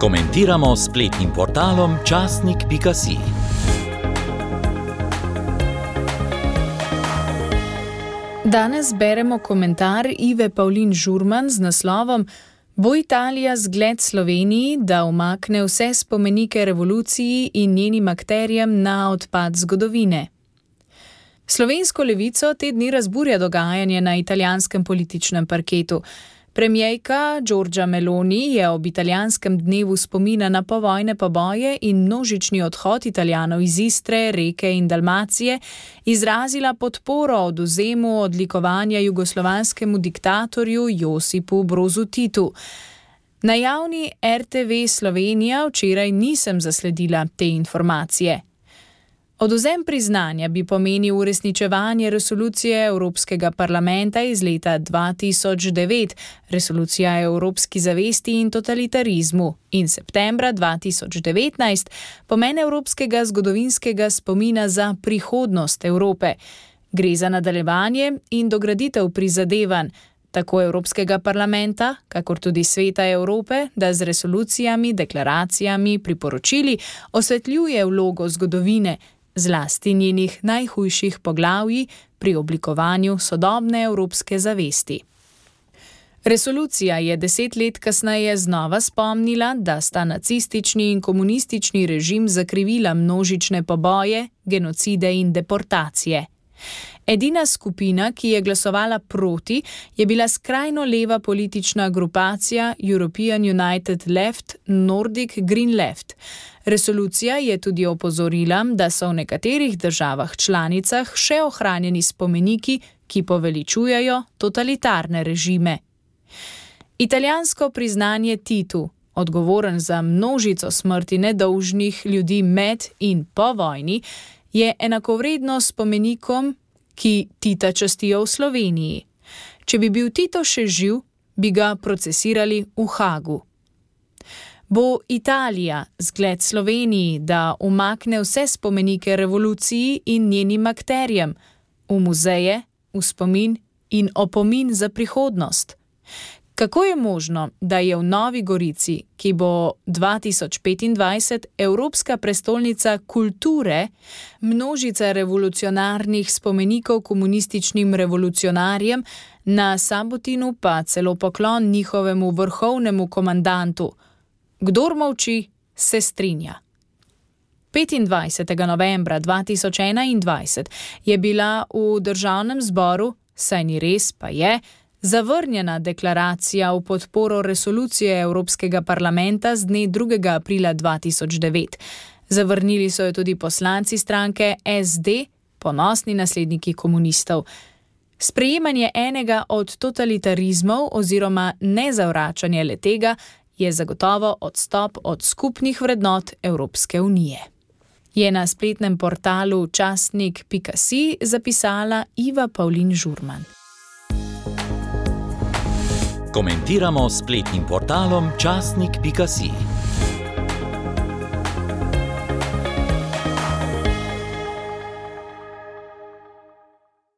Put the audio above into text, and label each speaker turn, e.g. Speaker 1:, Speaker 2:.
Speaker 1: Komentiramo spletnim portalom časnik.si.
Speaker 2: Danes beremo komentar Ive Pavlin Žurman z naslovom Bo Italija zgled Sloveniji, da umakne vse spomenike revoluciji in njenim akterjem na odpad zgodovine? Slovensko levico te dni razburja dogajanje na italijanskem političnem parketu. Premijejka Giorgia Meloni je ob italijanskem dnevu spomina na povojne poboje in množični odhod italijanov iz Istre, Reke in Dalmacije izrazila podporo oduzemu odlikovanja jugoslovanskemu diktatorju Josipu Brozu Titu. Na javni RTV Slovenija včeraj nisem zasledila te informacije. Odozem priznanja bi pomenil uresničevanje resolucije Evropskega parlamenta iz leta 2009, resolucija o evropski zavesti in totalitarizmu, in septembra 2019, pomen evropskega zgodovinskega spomina za prihodnost Evrope. Gre za nadaljevanje in dograditev prizadevanj. Tako Evropskega parlamenta, kakor tudi Sveta Evrope, da z resolucijami, deklaracijami, priporočili osvetljuje vlogo zgodovine, zlasti njenih najhujših poglavij pri oblikovanju sodobne evropske zavesti. Resolucija je deset let kasneje znova spomnila, da sta nacistični in komunistični režim zakrivila množične poboje, genocide in deportacije. Edina skupina, ki je glasovala proti, je bila skrajno leva politična grupacija European United Left Nordic Green Left. Resolucija je tudi opozorila, da so v nekaterih državah članicah še ohranjeni spomeniki, ki poveličujejo totalitarne režime. Italijansko priznanje Titu, odgovoren za množico smrti nedolžnih ljudi med in po vojni, je enakovredno spomenikom, ki Tita častijo v Sloveniji. Če bi bil Tito še živ, bi ga procesirali v Hagu. Bo Italija zgled Sloveniji, da umakne vse spomenike revoluciji in njenim akterjem v muzeje, v spomin in opomin za prihodnost? Kako je možno, da je v Novi Gorici, ki bo 2025 Evropska prestolnica kulture, množica revolucionarnih spomenikov komunističnim revolucionarjem, na Sabotinu pa celo poklon njihovemu vrhovnemu komandantu? Kdor molči, se strinja. 25. novembra 2021 je bila v državnem zboru, saj ni res, pa je, zavrnjena deklaracija v podporo resolucije Evropskega parlamenta z dne 2. aprila 2009. Zavrnili so jo tudi poslanci stranke SD, ponosni nasledniki komunistov. Sprejemanje enega od totalitarizmov oziroma nezavračanje letega je zagotovo odstop od skupnih vrednot Evropske unije. Je na spletnem portalu časnik.si zapisala Iva Pavlin Žurman.
Speaker 1: Komentiramo spletnim portalom časnik.si.